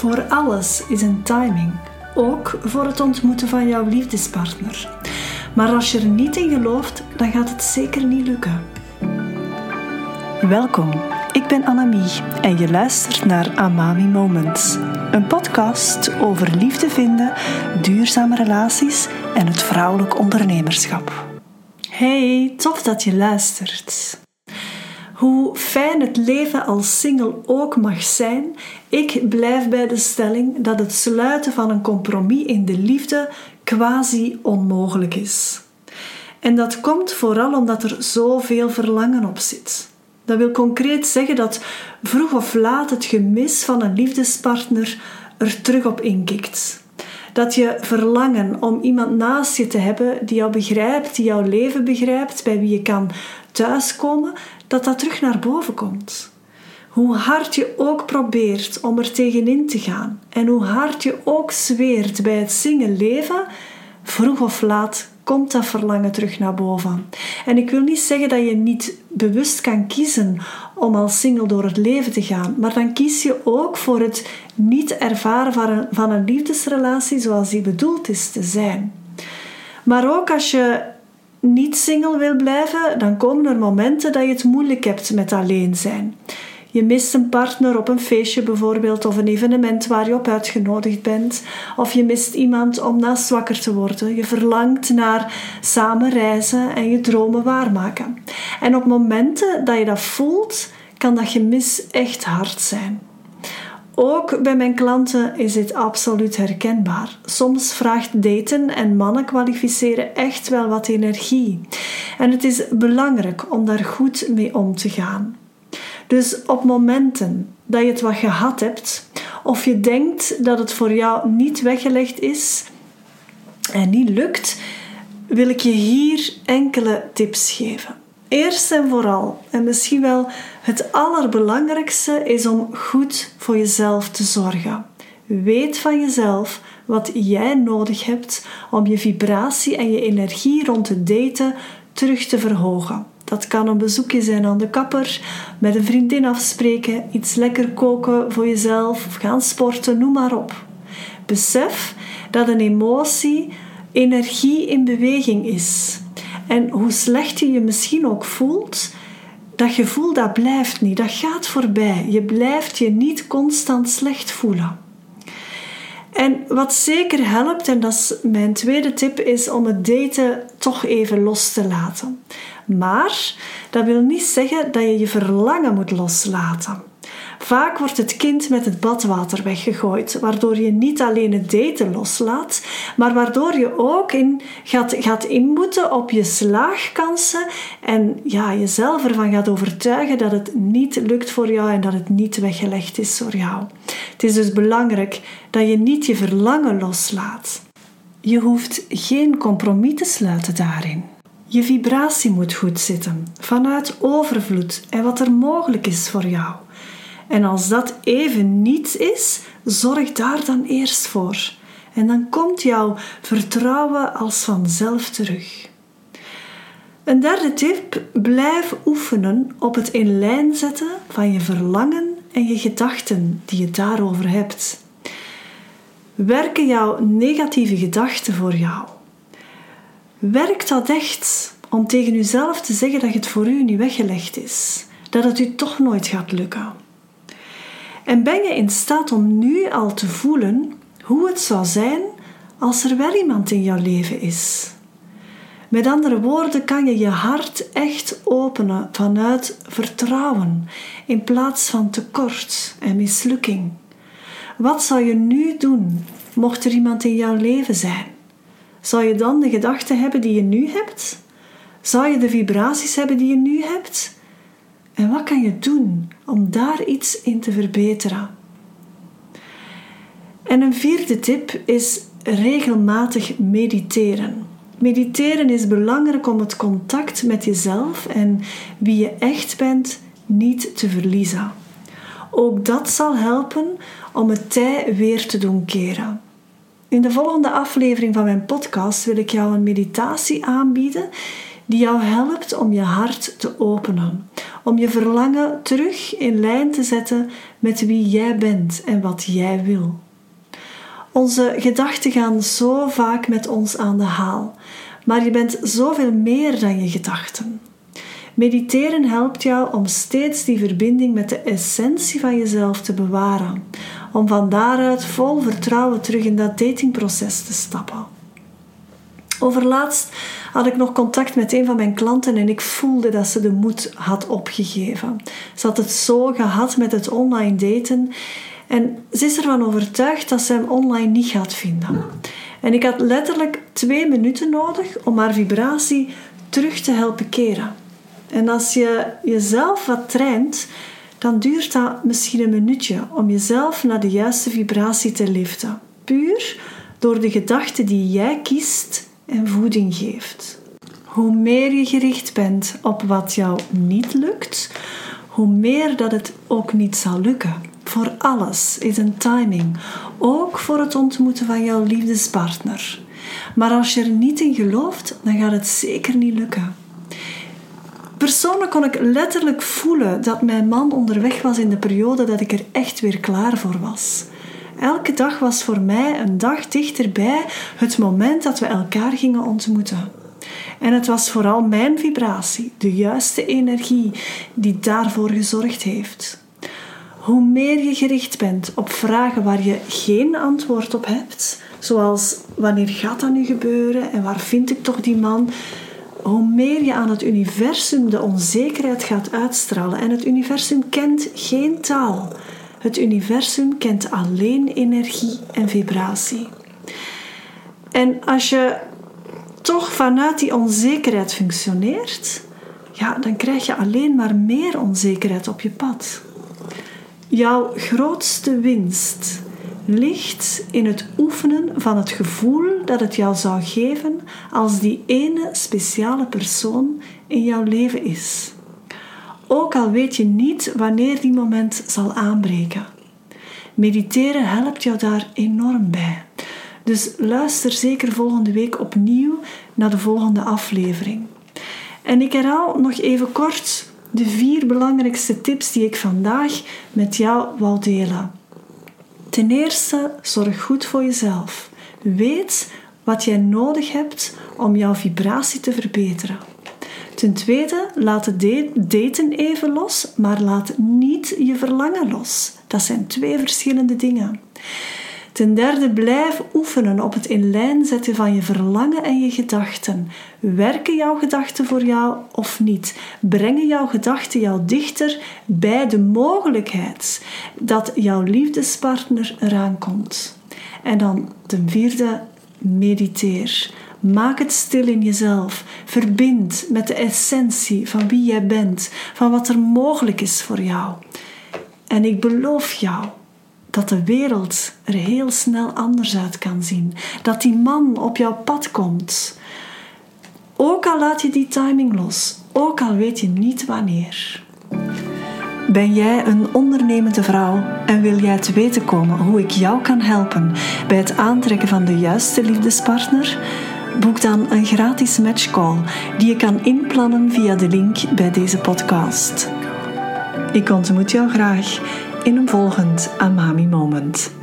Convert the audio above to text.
Voor alles is een timing, ook voor het ontmoeten van jouw liefdespartner. Maar als je er niet in gelooft, dan gaat het zeker niet lukken. Welkom, ik ben Annemie en je luistert naar Amami Moments. Een podcast over liefde vinden, duurzame relaties en het vrouwelijk ondernemerschap. Hey, tof dat je luistert. Hoe fijn het leven als single ook mag zijn, ik blijf bij de stelling dat het sluiten van een compromis in de liefde quasi onmogelijk is. En dat komt vooral omdat er zoveel verlangen op zit. Dat wil concreet zeggen dat vroeg of laat het gemis van een liefdespartner er terug op inkikt. Dat je verlangen om iemand naast je te hebben die jou begrijpt, die jouw leven begrijpt, bij wie je kan thuiskomen, dat dat terug naar boven komt. Hoe hard je ook probeert om er tegenin te gaan en hoe hard je ook zweert bij het zingen leven, vroeg of laat komt dat verlangen terug naar boven. En ik wil niet zeggen dat je niet bewust kan kiezen om als single door het leven te gaan, maar dan kies je ook voor het niet ervaren van een, van een liefdesrelatie zoals die bedoeld is te zijn. Maar ook als je niet single wil blijven, dan komen er momenten dat je het moeilijk hebt met alleen zijn. Je mist een partner op een feestje bijvoorbeeld of een evenement waar je op uitgenodigd bent. Of je mist iemand om naast wakker te worden. Je verlangt naar samen reizen en je dromen waarmaken. En op momenten dat je dat voelt, kan dat gemis echt hard zijn. Ook bij mijn klanten is dit absoluut herkenbaar. Soms vraagt daten en mannen kwalificeren echt wel wat energie. En het is belangrijk om daar goed mee om te gaan. Dus op momenten dat je het wat gehad hebt, of je denkt dat het voor jou niet weggelegd is en niet lukt, wil ik je hier enkele tips geven. Eerst en vooral, en misschien wel het allerbelangrijkste, is om goed voor jezelf te zorgen. Weet van jezelf wat jij nodig hebt om je vibratie en je energie rond het daten terug te verhogen. Dat kan een bezoekje zijn aan de kapper, met een vriendin afspreken, iets lekker koken voor jezelf of gaan sporten, noem maar op. Besef dat een emotie energie in beweging is. En hoe slecht je je misschien ook voelt, dat gevoel dat blijft niet, dat gaat voorbij. Je blijft je niet constant slecht voelen. En wat zeker helpt, en dat is mijn tweede tip, is om het daten toch even los te laten. Maar dat wil niet zeggen dat je je verlangen moet loslaten. Vaak wordt het kind met het badwater weggegooid, waardoor je niet alleen het daten loslaat, maar waardoor je ook in gaat, gaat inboeten op je slaagkansen en ja, jezelf ervan gaat overtuigen dat het niet lukt voor jou en dat het niet weggelegd is voor jou. Het is dus belangrijk dat je niet je verlangen loslaat. Je hoeft geen compromis te sluiten daarin. Je vibratie moet goed zitten, vanuit overvloed en wat er mogelijk is voor jou. En als dat even niet is, zorg daar dan eerst voor. En dan komt jouw vertrouwen als vanzelf terug. Een derde tip: blijf oefenen op het in lijn zetten van je verlangen en je gedachten die je daarover hebt. Werken jouw negatieve gedachten voor jou? Werkt dat echt om tegen jezelf te zeggen dat het voor u niet weggelegd is? Dat het u toch nooit gaat lukken? En ben je in staat om nu al te voelen hoe het zou zijn als er wel iemand in jouw leven is? Met andere woorden, kan je je hart echt openen vanuit vertrouwen in plaats van tekort en mislukking. Wat zou je nu doen mocht er iemand in jouw leven zijn? Zou je dan de gedachten hebben die je nu hebt? Zou je de vibraties hebben die je nu hebt? En wat kan je doen om daar iets in te verbeteren? En een vierde tip is regelmatig mediteren. Mediteren is belangrijk om het contact met jezelf en wie je echt bent niet te verliezen. Ook dat zal helpen om het tij weer te doen keren. In de volgende aflevering van mijn podcast wil ik jou een meditatie aanbieden die jou helpt om je hart te openen, om je verlangen terug in lijn te zetten met wie jij bent en wat jij wil. Onze gedachten gaan zo vaak met ons aan de haal, maar je bent zoveel meer dan je gedachten. Mediteren helpt jou om steeds die verbinding met de essentie van jezelf te bewaren, om van daaruit vol vertrouwen terug in dat datingproces te stappen. Overlaatst had ik nog contact met een van mijn klanten en ik voelde dat ze de moed had opgegeven. Ze had het zo gehad met het online daten en ze is ervan overtuigd dat ze hem online niet gaat vinden. En ik had letterlijk twee minuten nodig om haar vibratie terug te helpen keren. En als je jezelf wat traint, dan duurt dat misschien een minuutje om jezelf naar de juiste vibratie te liften. Puur door de gedachten die jij kiest en voeding geeft. Hoe meer je gericht bent op wat jou niet lukt, hoe meer dat het ook niet zal lukken. Voor alles is een timing, ook voor het ontmoeten van jouw liefdespartner. Maar als je er niet in gelooft, dan gaat het zeker niet lukken. Persoonlijk kon ik letterlijk voelen dat mijn man onderweg was in de periode dat ik er echt weer klaar voor was. Elke dag was voor mij een dag dichterbij het moment dat we elkaar gingen ontmoeten. En het was vooral mijn vibratie, de juiste energie, die daarvoor gezorgd heeft. Hoe meer je gericht bent op vragen waar je geen antwoord op hebt, zoals wanneer gaat dat nu gebeuren en waar vind ik toch die man, hoe meer je aan het universum de onzekerheid gaat uitstralen. En het universum kent geen taal. Het universum kent alleen energie en vibratie. En als je toch vanuit die onzekerheid functioneert, ja, dan krijg je alleen maar meer onzekerheid op je pad. Jouw grootste winst ligt in het oefenen van het gevoel dat het jou zou geven als die ene speciale persoon in jouw leven is. Ook al weet je niet wanneer die moment zal aanbreken. Mediteren helpt jou daar enorm bij. Dus luister zeker volgende week opnieuw naar de volgende aflevering. En ik herhaal nog even kort de vier belangrijkste tips die ik vandaag met jou wil delen. Ten eerste, zorg goed voor jezelf. Weet wat jij nodig hebt om jouw vibratie te verbeteren. Ten tweede, laat het daten even los, maar laat niet je verlangen los. Dat zijn twee verschillende dingen. Ten derde, blijf oefenen op het in lijn zetten van je verlangen en je gedachten. Werken jouw gedachten voor jou of niet? Brengen jouw gedachten jou dichter bij de mogelijkheid dat jouw liefdespartner eraan komt? En dan ten vierde, mediteer. Maak het stil in jezelf. Verbind met de essentie van wie jij bent, van wat er mogelijk is voor jou. En ik beloof jou dat de wereld er heel snel anders uit kan zien. Dat die man op jouw pad komt. Ook al laat je die timing los, ook al weet je niet wanneer. Ben jij een ondernemende vrouw en wil jij te weten komen hoe ik jou kan helpen bij het aantrekken van de juiste liefdespartner? Boek dan een gratis matchcall die je kan inplannen via de link bij deze podcast. Ik ontmoet jou graag in een volgend Amami Moment.